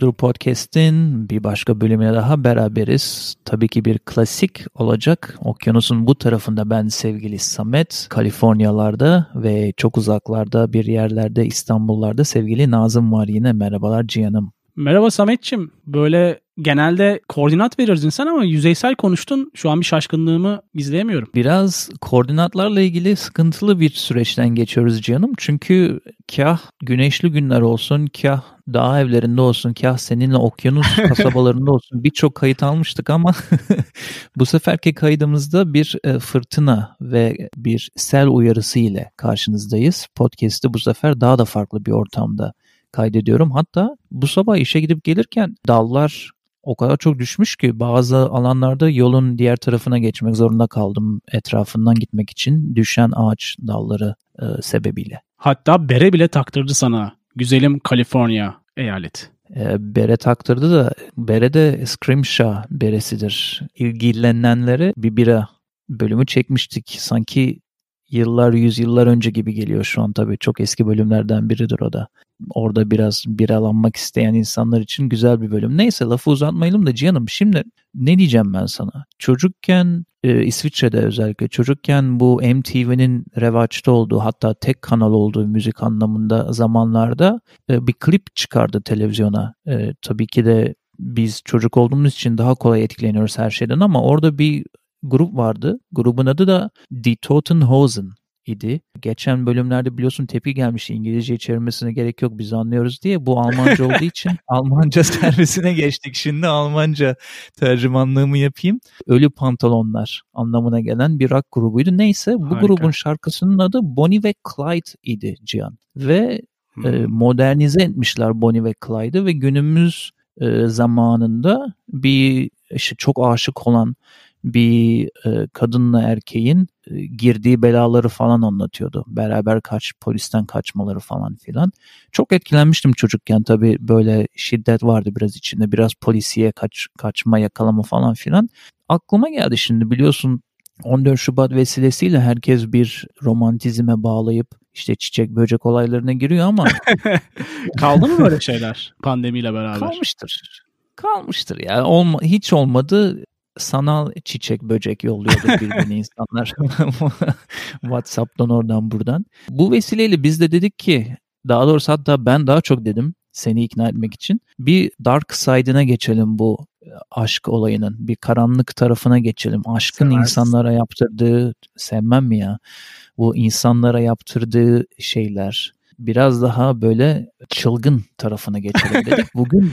Uykudur Podcast'in bir başka bölümüne daha beraberiz. Tabii ki bir klasik olacak. Okyanusun bu tarafında ben sevgili Samet, Kaliforniyalarda ve çok uzaklarda bir yerlerde İstanbullarda sevgili Nazım var yine. Merhabalar Cihan'ım. Merhaba Sametçim. Böyle genelde koordinat verirdin sen ama yüzeysel konuştun. Şu an bir şaşkınlığımı gizleyemiyorum. Biraz koordinatlarla ilgili sıkıntılı bir süreçten geçiyoruz canım. Çünkü kah güneşli günler olsun, kah dağ evlerinde olsun, kah seninle okyanus kasabalarında olsun birçok kayıt almıştık ama bu seferki kaydımızda bir e, fırtına ve bir sel uyarısı ile karşınızdayız. Podcast'ı bu sefer daha da farklı bir ortamda kaydediyorum. Hatta bu sabah işe gidip gelirken dallar o kadar çok düşmüş ki bazı alanlarda yolun diğer tarafına geçmek zorunda kaldım etrafından gitmek için düşen ağaç dalları e, sebebiyle. Hatta bere bile taktırdı sana. Güzelim Kaliforniya eyalet. E, bere taktırdı da bere de Scrimshaw beresidir. İlgilenenlere bir bira bölümü çekmiştik. Sanki yıllar yüzyıllar önce gibi geliyor şu an tabii. Çok eski bölümlerden biridir o da orada biraz biralanmak isteyen insanlar için güzel bir bölüm. Neyse lafı uzatmayalım da Cihan'ım şimdi ne diyeceğim ben sana? Çocukken e, İsviçre'de özellikle çocukken bu MTV'nin revaçta olduğu hatta tek kanal olduğu müzik anlamında zamanlarda e, bir klip çıkardı televizyona. E, tabii ki de biz çocuk olduğumuz için daha kolay etkileniyoruz her şeyden ama orada bir grup vardı. Grubun adı da Die Totenhosen idi. Geçen bölümlerde biliyorsun tepki gelmiş İngilizce çevirmesine gerek yok biz anlıyoruz diye. Bu Almanca olduğu için Almanca servisine geçtik. Şimdi Almanca tercümanlığımı yapayım. Ölü pantolonlar anlamına gelen bir rock grubuydu. Neyse bu Harika. grubun şarkısının adı Bonnie ve Clyde idi Cihan. Ve hmm. e, modernize etmişler Bonnie ve Clyde'ı ve günümüz e, zamanında bir işte çok aşık olan bir e, kadınla erkeğin e, girdiği belaları falan anlatıyordu. Beraber kaç polisten kaçmaları falan filan. Çok etkilenmiştim çocukken tabii böyle şiddet vardı biraz içinde. Biraz polisiye kaç kaçma yakalama falan filan. Aklıma geldi şimdi biliyorsun 14 Şubat vesilesiyle herkes bir romantizme bağlayıp işte çiçek böcek olaylarına giriyor ama kaldı mı böyle şeyler pandemiyle beraber? Kalmıştır. Kalmıştır ya. Olma, hiç olmadı sanal çiçek böcek yolluyordu birbirine insanlar. WhatsApp'tan oradan buradan. Bu vesileyle biz de dedik ki daha doğrusu hatta ben daha çok dedim seni ikna etmek için. Bir dark side'ına geçelim bu e, aşk olayının. Bir karanlık tarafına geçelim. Aşkın Seversin. insanlara yaptırdığı, sevmem mi ya? Bu insanlara yaptırdığı şeyler, biraz daha böyle çılgın tarafına geçelim dedik. Bugün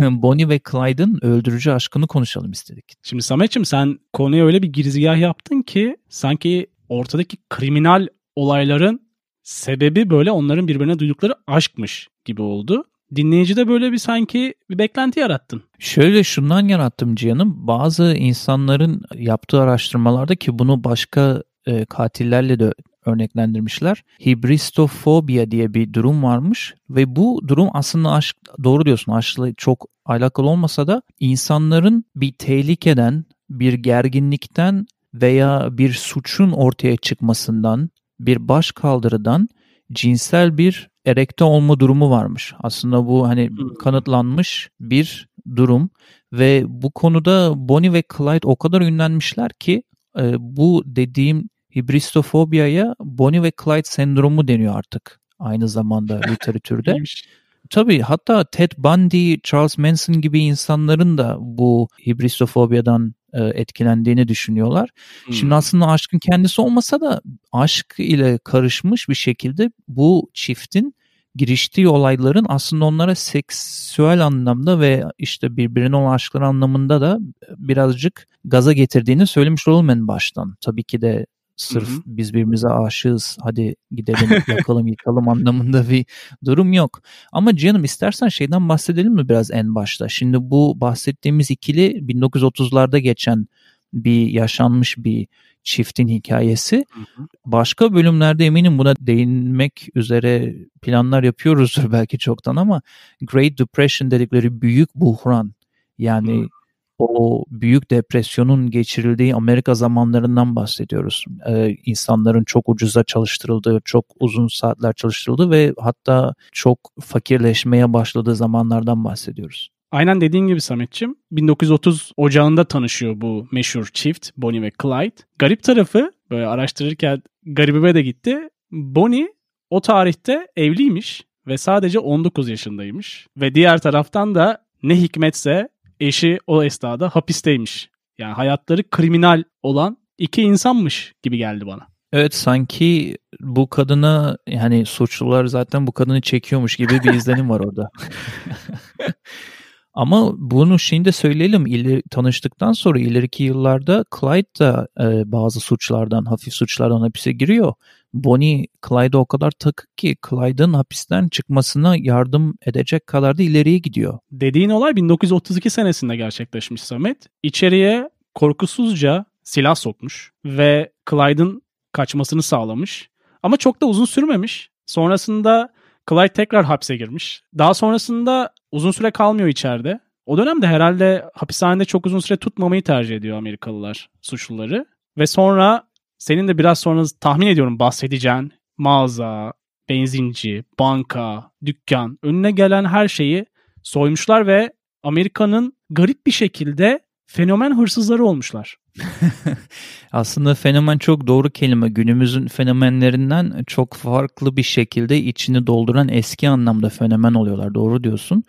Bonnie ve Clyde'ın öldürücü aşkını konuşalım istedik. Şimdi Samet'ciğim sen konuya öyle bir girizgah yaptın ki sanki ortadaki kriminal olayların sebebi böyle onların birbirine duydukları aşkmış gibi oldu. Dinleyici de böyle bir sanki bir beklenti yarattın. Şöyle şundan yarattım Cihan'ım. Bazı insanların yaptığı araştırmalarda ki bunu başka e, katillerle de örneklendirmişler. Hibristofobia diye bir durum varmış ve bu durum aslında aşk doğru diyorsun aşkla çok alakalı olmasa da insanların bir tehlikeden, bir gerginlikten veya bir suçun ortaya çıkmasından, bir baş kaldırıdan cinsel bir erekte olma durumu varmış. Aslında bu hani kanıtlanmış bir durum ve bu konuda Bonnie ve Clyde o kadar ünlenmişler ki bu dediğim hibristofobiyaya Bonnie ve Clyde sendromu deniyor artık aynı zamanda literatürde. Tabii hatta Ted Bundy, Charles Manson gibi insanların da bu hibristofobiyadan e, etkilendiğini düşünüyorlar. Hmm. Şimdi aslında aşkın kendisi olmasa da aşk ile karışmış bir şekilde bu çiftin giriştiği olayların aslında onlara seksüel anlamda ve işte birbirine olan aşkları anlamında da birazcık gaza getirdiğini söylemiş olalım en baştan. Tabii ki de sırf hı hı. biz birbirimize aşığız hadi gidelim yakalım yıkalım anlamında bir durum yok. Ama canım istersen şeyden bahsedelim mi biraz en başta? Şimdi bu bahsettiğimiz ikili 1930'larda geçen bir yaşanmış bir çiftin hikayesi. Hı hı. Başka bölümlerde eminim buna değinmek üzere planlar yapıyoruzdur belki çoktan ama Great Depression dedikleri büyük buhran yani hı o büyük depresyonun geçirildiği Amerika zamanlarından bahsediyoruz. Ee, insanların çok ucuza çalıştırıldığı, çok uzun saatler çalıştırıldığı ve hatta çok fakirleşmeye başladığı zamanlardan bahsediyoruz. Aynen dediğin gibi Sametçim 1930 ocağında tanışıyor bu meşhur çift Bonnie ve Clyde. Garip tarafı böyle araştırırken garibime de gitti. Bonnie o tarihte evliymiş ve sadece 19 yaşındaymış. Ve diğer taraftan da ne hikmetse eşi o esnada hapisteymiş. Yani hayatları kriminal olan iki insanmış gibi geldi bana. Evet sanki bu kadına yani suçlular zaten bu kadını çekiyormuş gibi bir izlenim var orada. Ama bunu şimdi söyleyelim. İleri, tanıştıktan sonra ileriki yıllarda Clyde da e, bazı suçlardan, hafif suçlardan hapise giriyor. Bonnie Clyde'a o kadar takık ki Clyde'ın hapisten çıkmasına yardım edecek kadar da ileriye gidiyor. Dediğin olay 1932 senesinde gerçekleşmiş Samet. İçeriye korkusuzca silah sokmuş ve Clyde'ın kaçmasını sağlamış. Ama çok da uzun sürmemiş. Sonrasında Clyde tekrar hapse girmiş. Daha sonrasında uzun süre kalmıyor içeride. O dönemde herhalde hapishanede çok uzun süre tutmamayı tercih ediyor Amerikalılar suçluları. Ve sonra senin de biraz sonra tahmin ediyorum bahsedeceğin mağaza, benzinci, banka, dükkan önüne gelen her şeyi soymuşlar ve Amerika'nın garip bir şekilde fenomen hırsızları olmuşlar. Aslında fenomen çok doğru kelime. Günümüzün fenomenlerinden çok farklı bir şekilde içini dolduran eski anlamda fenomen oluyorlar. Doğru diyorsun.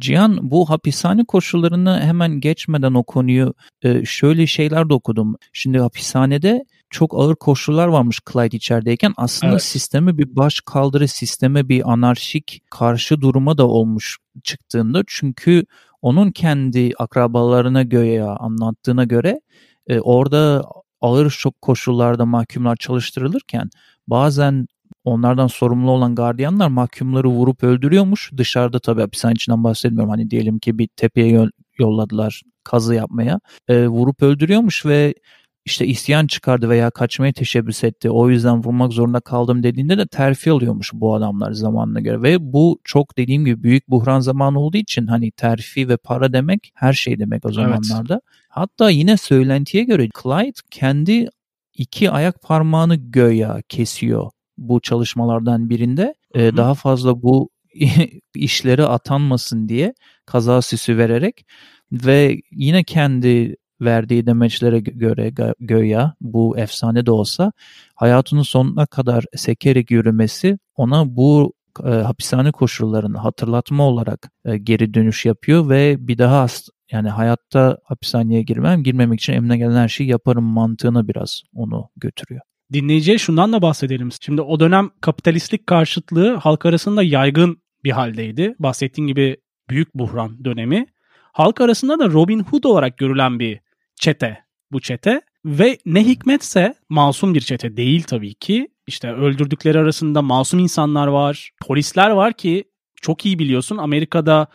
Cihan bu hapishane koşullarını hemen geçmeden o konuyu e, şöyle şeyler de okudum. Şimdi hapishanede çok ağır koşullar varmış Clyde içerideyken aslında evet. sistemi bir baş kaldırı sisteme bir anarşik karşı duruma da olmuş çıktığında çünkü onun kendi akrabalarına göre anlattığına göre e, orada ağır çok koşullarda mahkumlar çalıştırılırken bazen onlardan sorumlu olan gardiyanlar mahkumları vurup öldürüyormuş. Dışarıda tabii hapishane içinden bahsetmiyorum. Hani diyelim ki bir tepeye yolladılar kazı yapmaya. E, vurup öldürüyormuş ve işte isyan çıkardı veya kaçmaya teşebbüs etti. O yüzden vurmak zorunda kaldım dediğinde de terfi alıyormuş bu adamlar zamanına göre. Ve bu çok dediğim gibi büyük buhran zamanı olduğu için hani terfi ve para demek her şey demek o zamanlarda. Evet. Hatta yine söylentiye göre Clyde kendi iki ayak parmağını göya kesiyor bu çalışmalardan birinde. Ee, daha fazla bu işleri atanmasın diye kaza süsü vererek ve yine kendi verdiği demeçlere göre göya bu efsane de olsa hayatının sonuna kadar sekerek yürümesi ona bu e, hapishane koşullarını hatırlatma olarak e, geri dönüş yapıyor ve bir daha yani hayatta hapishaneye girmem, girmemek için emne gelen her şeyi yaparım mantığına biraz onu götürüyor. Dinleyiciye şundan da bahsedelim. Şimdi o dönem kapitalistlik karşıtlığı halk arasında yaygın bir haldeydi. Bahsettiğin gibi büyük buhran dönemi. Halk arasında da Robin Hood olarak görülen bir çete bu çete ve ne hikmetse masum bir çete değil tabii ki. İşte öldürdükleri arasında masum insanlar var, polisler var ki çok iyi biliyorsun Amerika'da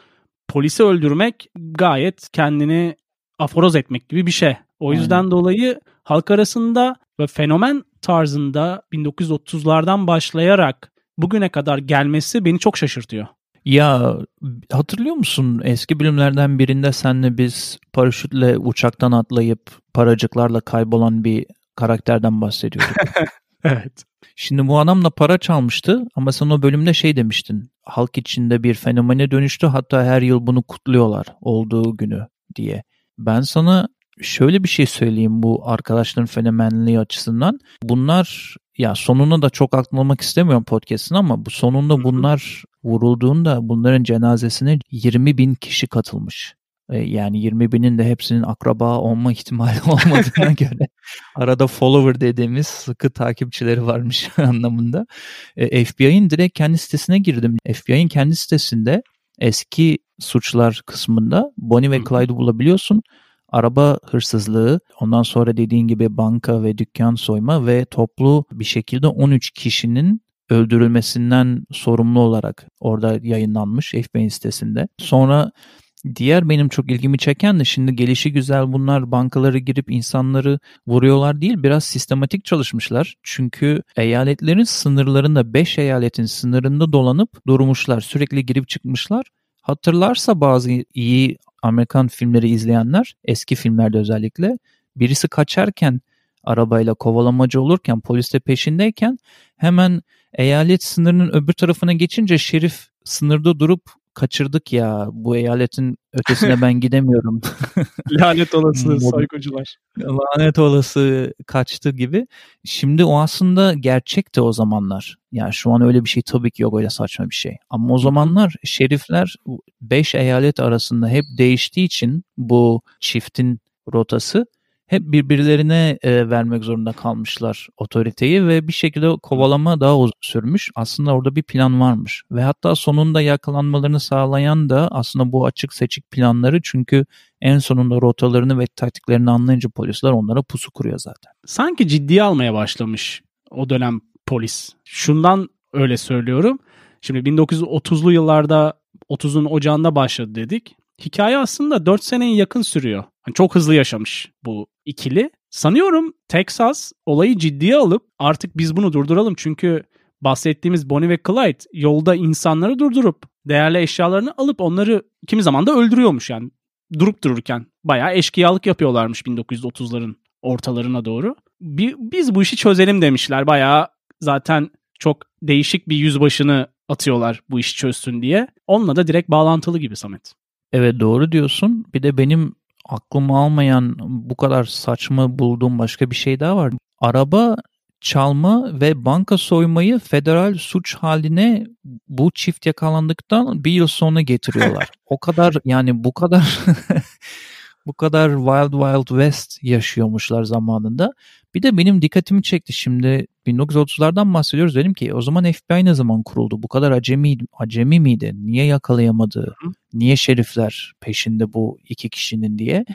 polisi öldürmek gayet kendini aforoz etmek gibi bir şey. O yüzden Aynen. dolayı halk arasında ve fenomen tarzında 1930'lardan başlayarak bugüne kadar gelmesi beni çok şaşırtıyor. Ya hatırlıyor musun eski bölümlerden birinde senle biz paraşütle uçaktan atlayıp paracıklarla kaybolan bir karakterden bahsediyorduk. evet. Şimdi bu adam da para çalmıştı ama sen o bölümde şey demiştin. Halk içinde bir fenomene dönüştü hatta her yıl bunu kutluyorlar olduğu günü diye. Ben sana şöyle bir şey söyleyeyim bu arkadaşların fenomenliği açısından. Bunlar ya sonuna da çok aklamak istemiyorum podcast'ın ama bu sonunda bunlar vurulduğunda bunların cenazesine 20 bin kişi katılmış. E, yani 20 binin de hepsinin akraba olma ihtimali olmadığına göre arada follower dediğimiz sıkı takipçileri varmış anlamında. E, FBI'nin direkt kendi sitesine girdim. FBI'nin kendi sitesinde eski suçlar kısmında Bonnie ve Clyde'ı bulabiliyorsun araba hırsızlığı, ondan sonra dediğin gibi banka ve dükkan soyma ve toplu bir şekilde 13 kişinin öldürülmesinden sorumlu olarak orada yayınlanmış FBI sitesinde. Sonra diğer benim çok ilgimi çeken de şimdi gelişi güzel bunlar bankaları girip insanları vuruyorlar değil biraz sistematik çalışmışlar. Çünkü eyaletlerin sınırlarında 5 eyaletin sınırında dolanıp durmuşlar. Sürekli girip çıkmışlar. Hatırlarsa bazı iyi Amerikan filmleri izleyenler eski filmlerde özellikle birisi kaçarken arabayla kovalamacı olurken polis de peşindeyken hemen eyalet sınırının öbür tarafına geçince şerif sınırda durup kaçırdık ya bu eyaletin ötesine ben gidemiyorum. Lanet olası soyguncular. Lanet olası kaçtı gibi. Şimdi o aslında gerçekti o zamanlar. Yani şu an öyle bir şey tabii ki yok öyle saçma bir şey. Ama o zamanlar şerifler 5 eyalet arasında hep değiştiği için bu çiftin rotası hep birbirlerine e, vermek zorunda kalmışlar otoriteyi ve bir şekilde kovalama daha uzun sürmüş. Aslında orada bir plan varmış ve hatta sonunda yakalanmalarını sağlayan da aslında bu açık seçik planları çünkü en sonunda rotalarını ve taktiklerini anlayınca polisler onlara pusu kuruyor zaten. Sanki ciddiye almaya başlamış o dönem polis. Şundan öyle söylüyorum. Şimdi 1930'lu yıllarda 30'un ocağında başladı dedik. Hikaye aslında 4 seneye yakın sürüyor. Yani çok hızlı yaşamış bu ikili. Sanıyorum Texas olayı ciddiye alıp artık biz bunu durduralım çünkü bahsettiğimiz Bonnie ve Clyde yolda insanları durdurup değerli eşyalarını alıp onları kimi zaman da öldürüyormuş yani durup dururken. Bayağı eşkıyalık yapıyorlarmış 1930'ların ortalarına doğru. Biz bu işi çözelim demişler. Bayağı zaten çok değişik bir yüzbaşını atıyorlar bu işi çözsün diye. Onunla da direkt bağlantılı gibi Samet. Evet doğru diyorsun. Bir de benim aklımı almayan bu kadar saçma bulduğum başka bir şey daha var. Araba çalma ve banka soymayı federal suç haline bu çift yakalandıktan bir yıl sonra getiriyorlar. o kadar yani bu kadar bu kadar Wild Wild West yaşıyormuşlar zamanında. Bir de benim dikkatimi çekti şimdi 1930'lardan bahsediyoruz. Dedim ki o zaman FBI ne zaman kuruldu? Bu kadar acemi, acemi miydi? Niye yakalayamadı? Niye şerifler peşinde bu iki kişinin diye.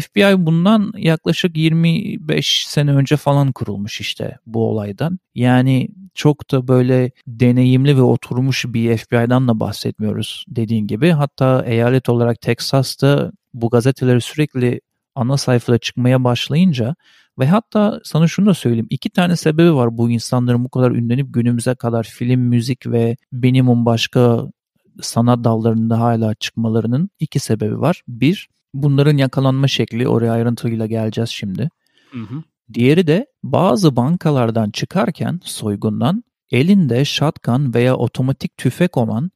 FBI bundan yaklaşık 25 sene önce falan kurulmuş işte bu olaydan. Yani çok da böyle deneyimli ve oturmuş bir FBI'dan da bahsetmiyoruz dediğin gibi. Hatta eyalet olarak Texas'ta bu gazeteleri sürekli ana sayfada çıkmaya başlayınca ve hatta sana şunu da söyleyeyim. iki tane sebebi var bu insanların bu kadar ünlenip günümüze kadar film, müzik ve minimum başka sanat dallarında hala çıkmalarının iki sebebi var. Bir, bunların yakalanma şekli. Oraya ayrıntıyla geleceğiz şimdi. Hı hı. Diğeri de bazı bankalardan çıkarken soygundan elinde shotgun veya otomatik tüfek olan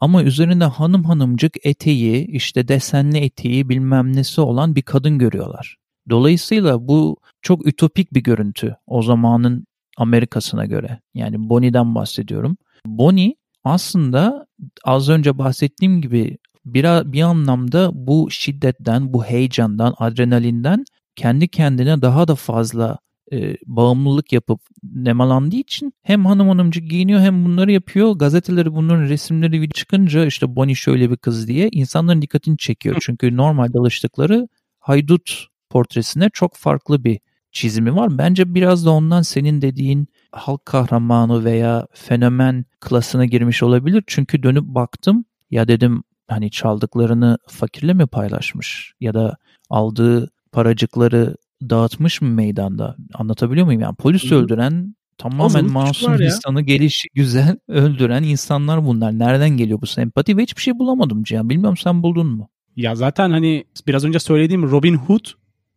ama üzerinde hanım hanımcık eteği, işte desenli eteği bilmem nesi olan bir kadın görüyorlar. Dolayısıyla bu çok ütopik bir görüntü o zamanın Amerika'sına göre. Yani Bonnie'den bahsediyorum. Bonnie aslında az önce bahsettiğim gibi bir, bir anlamda bu şiddetten, bu heyecandan, adrenalinden kendi kendine daha da fazla e, bağımlılık yapıp nemalandığı için hem hanım hanımcı giyiniyor hem bunları yapıyor. Gazeteleri bunların resimleri çıkınca işte Bonnie şöyle bir kız diye insanların dikkatini çekiyor. Çünkü normalde alıştıkları haydut portresine çok farklı bir çizimi var. Bence biraz da ondan senin dediğin halk kahramanı veya fenomen klasına girmiş olabilir. Çünkü dönüp baktım ya dedim hani çaldıklarını fakirle mi paylaşmış ya da aldığı paracıkları dağıtmış mı meydanda? Anlatabiliyor muyum? Yani polis öldüren tamamen masum insanı gelişi güzel öldüren insanlar bunlar. Nereden geliyor bu sempati ve hiçbir şey bulamadım Cihan. Bilmiyorum sen buldun mu? Ya zaten hani biraz önce söylediğim Robin Hood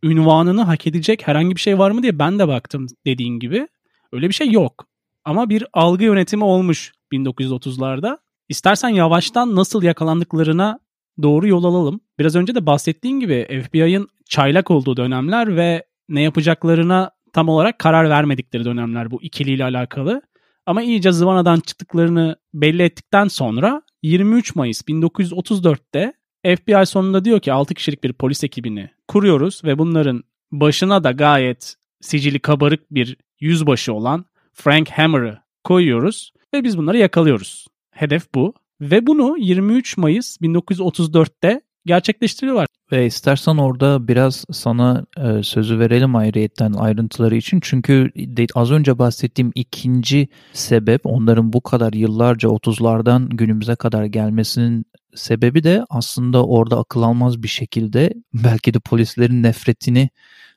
ünvanını hak edecek herhangi bir şey var mı diye ben de baktım dediğin gibi. Öyle bir şey yok. Ama bir algı yönetimi olmuş 1930'larda. İstersen yavaştan nasıl yakalandıklarına doğru yol alalım. Biraz önce de bahsettiğin gibi FBI'ın çaylak olduğu dönemler ve ne yapacaklarına tam olarak karar vermedikleri dönemler bu ikiliyle alakalı. Ama iyice zıvanadan çıktıklarını belli ettikten sonra 23 Mayıs 1934'te FBI sonunda diyor ki 6 kişilik bir polis ekibini kuruyoruz ve bunların başına da gayet sicili kabarık bir yüzbaşı olan Frank Hammer'ı koyuyoruz ve biz bunları yakalıyoruz. Hedef bu. Ve bunu 23 Mayıs 1934'te gerçekleştiriyorlar. Ve istersen orada biraz sana e, sözü verelim ayrıyetten ayrıntıları için. Çünkü de, az önce bahsettiğim ikinci sebep onların bu kadar yıllarca 30'lardan günümüze kadar gelmesinin sebebi de aslında orada akıl almaz bir şekilde belki de polislerin nefretini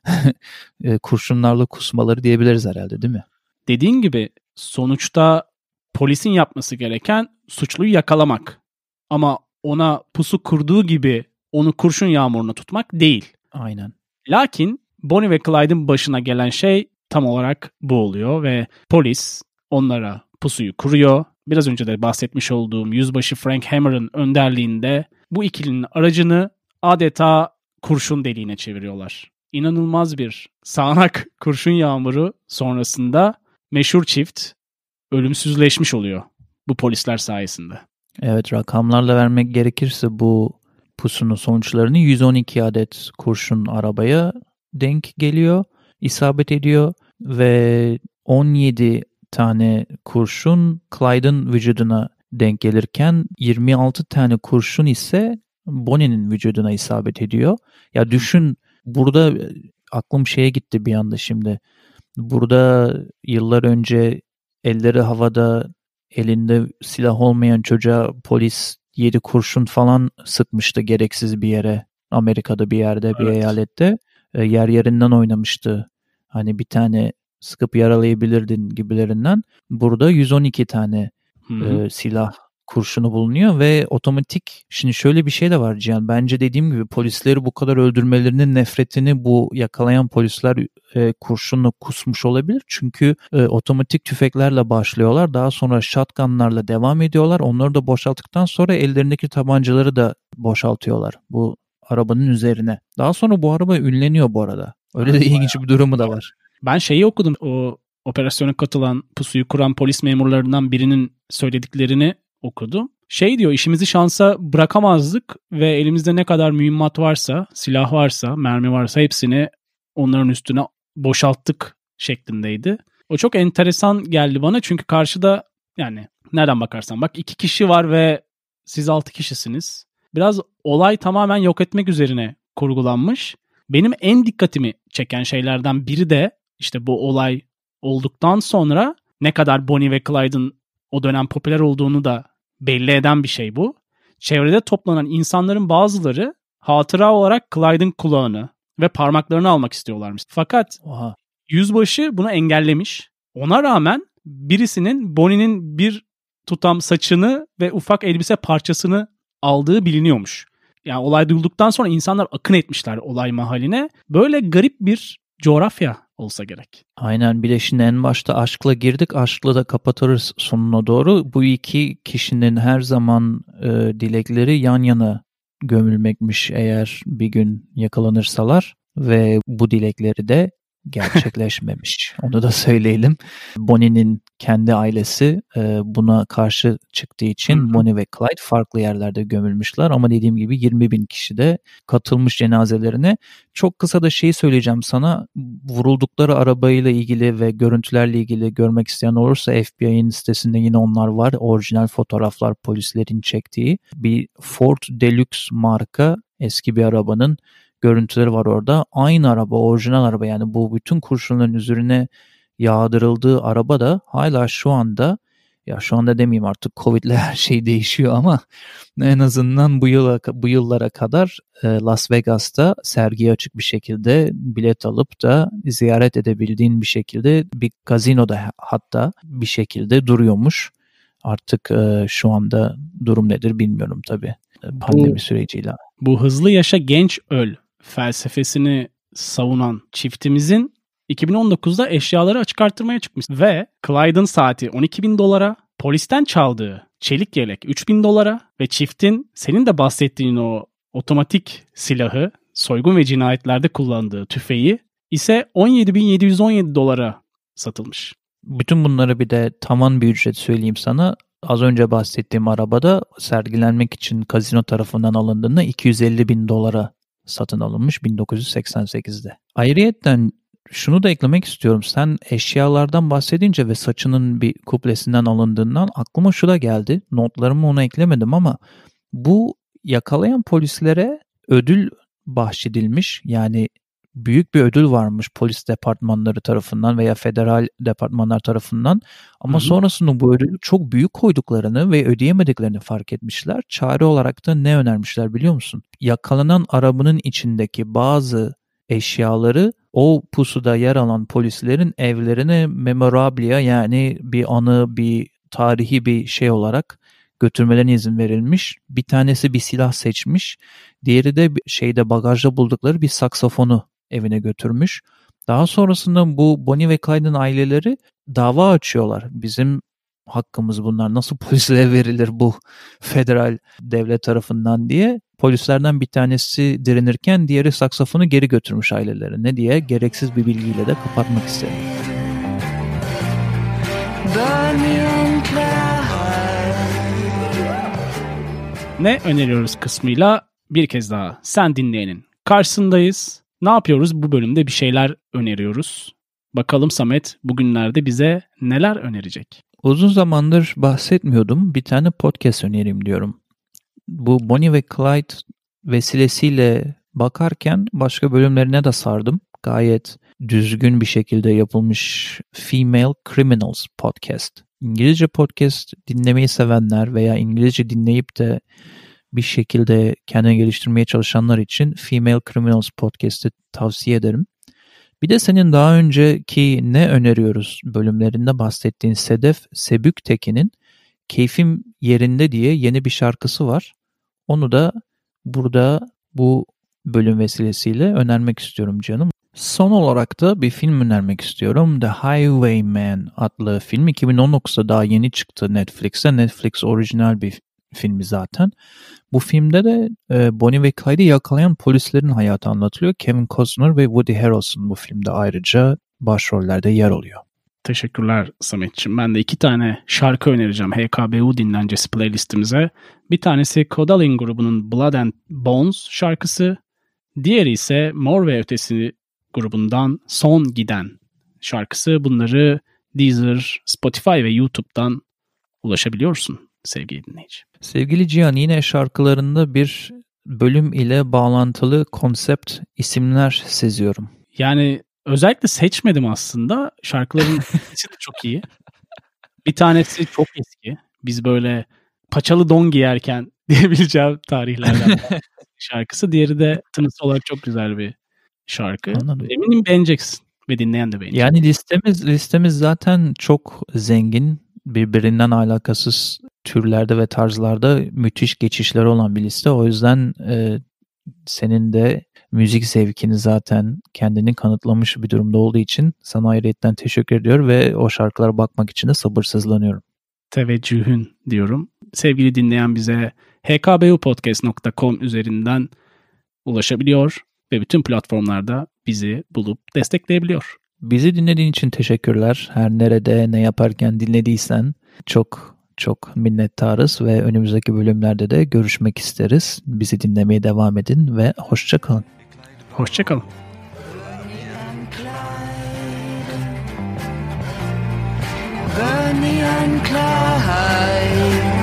e, kurşunlarla kusmaları diyebiliriz herhalde değil mi? Dediğin gibi sonuçta polisin yapması gereken suçluyu yakalamak. Ama ona pusu kurduğu gibi onu kurşun yağmuruna tutmak değil. Aynen. Lakin Bonnie ve Clyde'ın başına gelen şey tam olarak bu oluyor ve polis onlara pusuyu kuruyor. Biraz önce de bahsetmiş olduğum yüzbaşı Frank Hammer'ın önderliğinde bu ikilinin aracını adeta kurşun deliğine çeviriyorlar. İnanılmaz bir sağanak kurşun yağmuru sonrasında meşhur çift ölümsüzleşmiş oluyor bu polisler sayesinde. Evet rakamlarla vermek gerekirse bu pusunun sonuçlarını 112 adet kurşun arabaya denk geliyor, isabet ediyor ve 17 tane kurşun Clyde'ın vücuduna denk gelirken 26 tane kurşun ise Bonnie'nin vücuduna isabet ediyor. Ya düşün burada aklım şeye gitti bir anda şimdi. Burada yıllar önce elleri havada elinde silah olmayan çocuğa polis yedi kurşun falan sıkmıştı gereksiz bir yere. Amerika'da bir yerde bir evet. eyalette e, yer yerinden oynamıştı. Hani bir tane sıkıp yaralayabilirdin gibilerinden. Burada 112 tane e, silah kurşunu bulunuyor ve otomatik şimdi şöyle bir şey de var Cihan bence dediğim gibi polisleri bu kadar öldürmelerinin nefretini bu yakalayan polisler e, kurşunla kusmuş olabilir. Çünkü e, otomatik tüfeklerle başlıyorlar daha sonra shotgunlarla devam ediyorlar. Onları da boşalttıktan sonra ellerindeki tabancaları da boşaltıyorlar bu arabanın üzerine. Daha sonra bu araba ünleniyor bu arada. Öyle de ilginç bir durumu da var. Ben şeyi okudum o operasyona katılan pusuyu kuran polis memurlarından birinin söylediklerini okudum. Şey diyor işimizi şansa bırakamazdık ve elimizde ne kadar mühimmat varsa, silah varsa, mermi varsa hepsini onların üstüne boşalttık şeklindeydi. O çok enteresan geldi bana çünkü karşıda yani nereden bakarsan bak iki kişi var ve siz altı kişisiniz. Biraz olay tamamen yok etmek üzerine kurgulanmış. Benim en dikkatimi çeken şeylerden biri de işte bu olay olduktan sonra ne kadar Bonnie ve Clyde'ın o dönem popüler olduğunu da belli eden bir şey bu. Çevrede toplanan insanların bazıları hatıra olarak Clyde'ın kulağını ve parmaklarını almak istiyorlarmış. Fakat Oha. yüzbaşı bunu engellemiş. Ona rağmen birisinin Bonnie'nin bir tutam saçını ve ufak elbise parçasını aldığı biliniyormuş. Yani olay duyulduktan sonra insanlar akın etmişler olay mahaline. Böyle garip bir coğrafya olsa gerek. Aynen bir de şimdi en başta aşkla girdik aşkla da kapatırız sonuna doğru. Bu iki kişinin her zaman e, dilekleri yan yana gömülmekmiş eğer bir gün yakalanırsalar ve bu dilekleri de gerçekleşmemiş. Onu da söyleyelim. Bonnie'nin kendi ailesi e, buna karşı çıktığı için Bonnie ve Clyde farklı yerlerde gömülmüşler ama dediğim gibi 20 bin kişi de katılmış cenazelerine. Çok kısa da şeyi söyleyeceğim sana. Vuruldukları arabayla ilgili ve görüntülerle ilgili görmek isteyen olursa FBI'nin sitesinde yine onlar var. Orijinal fotoğraflar polislerin çektiği. Bir Ford Deluxe marka eski bir arabanın görüntüleri var orada. Aynı araba, orijinal araba yani bu bütün kurşunların üzerine yağdırıldığı araba da hala şu anda ya şu anda demeyeyim artık Covid ile her şey değişiyor ama en azından bu yıla bu yıllara kadar e, Las Vegas'ta sergiye açık bir şekilde bilet alıp da ziyaret edebildiğin bir şekilde bir gazinoda hatta bir şekilde duruyormuş. Artık e, şu anda durum nedir bilmiyorum tabii e, pandemi bu, süreciyle. Bu hızlı yaşa genç öl felsefesini savunan çiftimizin 2019'da eşyaları açık arttırmaya çıkmış ve Clyde'ın saati 12 bin dolara, polisten çaldığı çelik yelek 3 bin dolara ve çiftin senin de bahsettiğin o otomatik silahı soygun ve cinayetlerde kullandığı tüfeği ise 17.717 dolara satılmış. Bütün bunları bir de tavan bir ücret söyleyeyim sana. Az önce bahsettiğim arabada sergilenmek için kazino tarafından alındığında 250 bin dolara satın alınmış 1988'de. Ayrıyetten şunu da eklemek istiyorum. Sen eşyalardan bahsedince ve saçının bir kuplesinden alındığından aklıma şu da geldi. Notlarımı ona eklemedim ama bu yakalayan polislere ödül bahşedilmiş. Yani büyük bir ödül varmış polis departmanları tarafından veya federal departmanlar tarafından. Ama Hı-hı. sonrasında bu ödülü çok büyük koyduklarını ve ödeyemediklerini fark etmişler. Çare olarak da ne önermişler biliyor musun? Yakalanan arabanın içindeki bazı eşyaları o pusuda yer alan polislerin evlerine memorabilia yani bir anı, bir tarihi bir şey olarak götürmelerine izin verilmiş. Bir tanesi bir silah seçmiş. Diğeri de şeyde bagajda buldukları bir saksafonu evine götürmüş. Daha sonrasında bu Bonnie ve Clyde'ın aileleri dava açıyorlar. Bizim hakkımız bunlar nasıl polislere verilir bu federal devlet tarafından diye. Polislerden bir tanesi direnirken diğeri saksafonu geri götürmüş ailelerine diye gereksiz bir bilgiyle de kapatmak istedim. Ne öneriyoruz kısmıyla bir kez daha sen dinleyenin karşısındayız. Ne yapıyoruz? Bu bölümde bir şeyler öneriyoruz. Bakalım Samet bugünlerde bize neler önerecek? Uzun zamandır bahsetmiyordum. Bir tane podcast önereyim diyorum. Bu Bonnie ve Clyde vesilesiyle bakarken başka bölümlerine de sardım. Gayet düzgün bir şekilde yapılmış Female Criminals podcast. İngilizce podcast dinlemeyi sevenler veya İngilizce dinleyip de bir şekilde kendini geliştirmeye çalışanlar için Female Criminals podcast'i tavsiye ederim. Bir de senin daha önceki ne öneriyoruz bölümlerinde bahsettiğin Sedef Sebüktekin'in Keyfim Yerinde diye yeni bir şarkısı var. Onu da burada bu bölüm vesilesiyle önermek istiyorum canım. Son olarak da bir film önermek istiyorum. The Highwayman adlı film 2019'da daha yeni çıktı Netflix'e. Netflix orijinal bir filmi zaten. Bu filmde de e, Bonnie ve Clyde'i yakalayan polislerin hayatı anlatılıyor. Kevin Costner ve Woody Harrelson bu filmde ayrıca başrollerde yer alıyor. Teşekkürler Samet'ciğim. Ben de iki tane şarkı önereceğim HKBU dinlencesi playlistimize. Bir tanesi Kodalin grubunun Blood and Bones şarkısı. Diğeri ise Mor ve Ötesi grubundan Son Giden şarkısı. Bunları Deezer, Spotify ve YouTube'dan ulaşabiliyorsun sevgili dinleyici. Sevgili Cihan yine şarkılarında bir bölüm ile bağlantılı konsept isimler seziyorum. Yani özellikle seçmedim aslında. Şarkıların ikisi de çok iyi. Bir tanesi çok eski. Biz böyle paçalı don giyerken diyebileceğim tarihlerden şarkısı. Diğeri de tınısı olarak çok güzel bir şarkı. Anladım. Eminim beğeneceksin ve dinleyen de beğenecek. Yani listemiz listemiz zaten çok zengin birbirinden alakasız türlerde ve tarzlarda müthiş geçişler olan bir liste. O yüzden e, senin de müzik zevkini zaten kendini kanıtlamış bir durumda olduğu için sana ayrıyetten teşekkür ediyor ve o şarkılara bakmak için de sabırsızlanıyorum. Teveccühün diyorum. Sevgili dinleyen bize hkbupodcast.com üzerinden ulaşabiliyor ve bütün platformlarda bizi bulup destekleyebiliyor. Bizi dinlediğin için teşekkürler. Her nerede ne yaparken dinlediysen çok çok minnettarız ve önümüzdeki bölümlerde de görüşmek isteriz. Bizi dinlemeye devam edin ve hoşçakalın. Hoşçakalın. Bonnie and Clyde.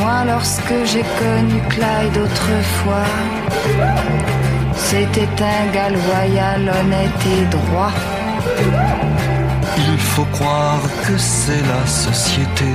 Moi, lorsque j'ai connu Clyde autrefois, c'était un gars loyal, honnête et droit. Il faut croire que c'est la société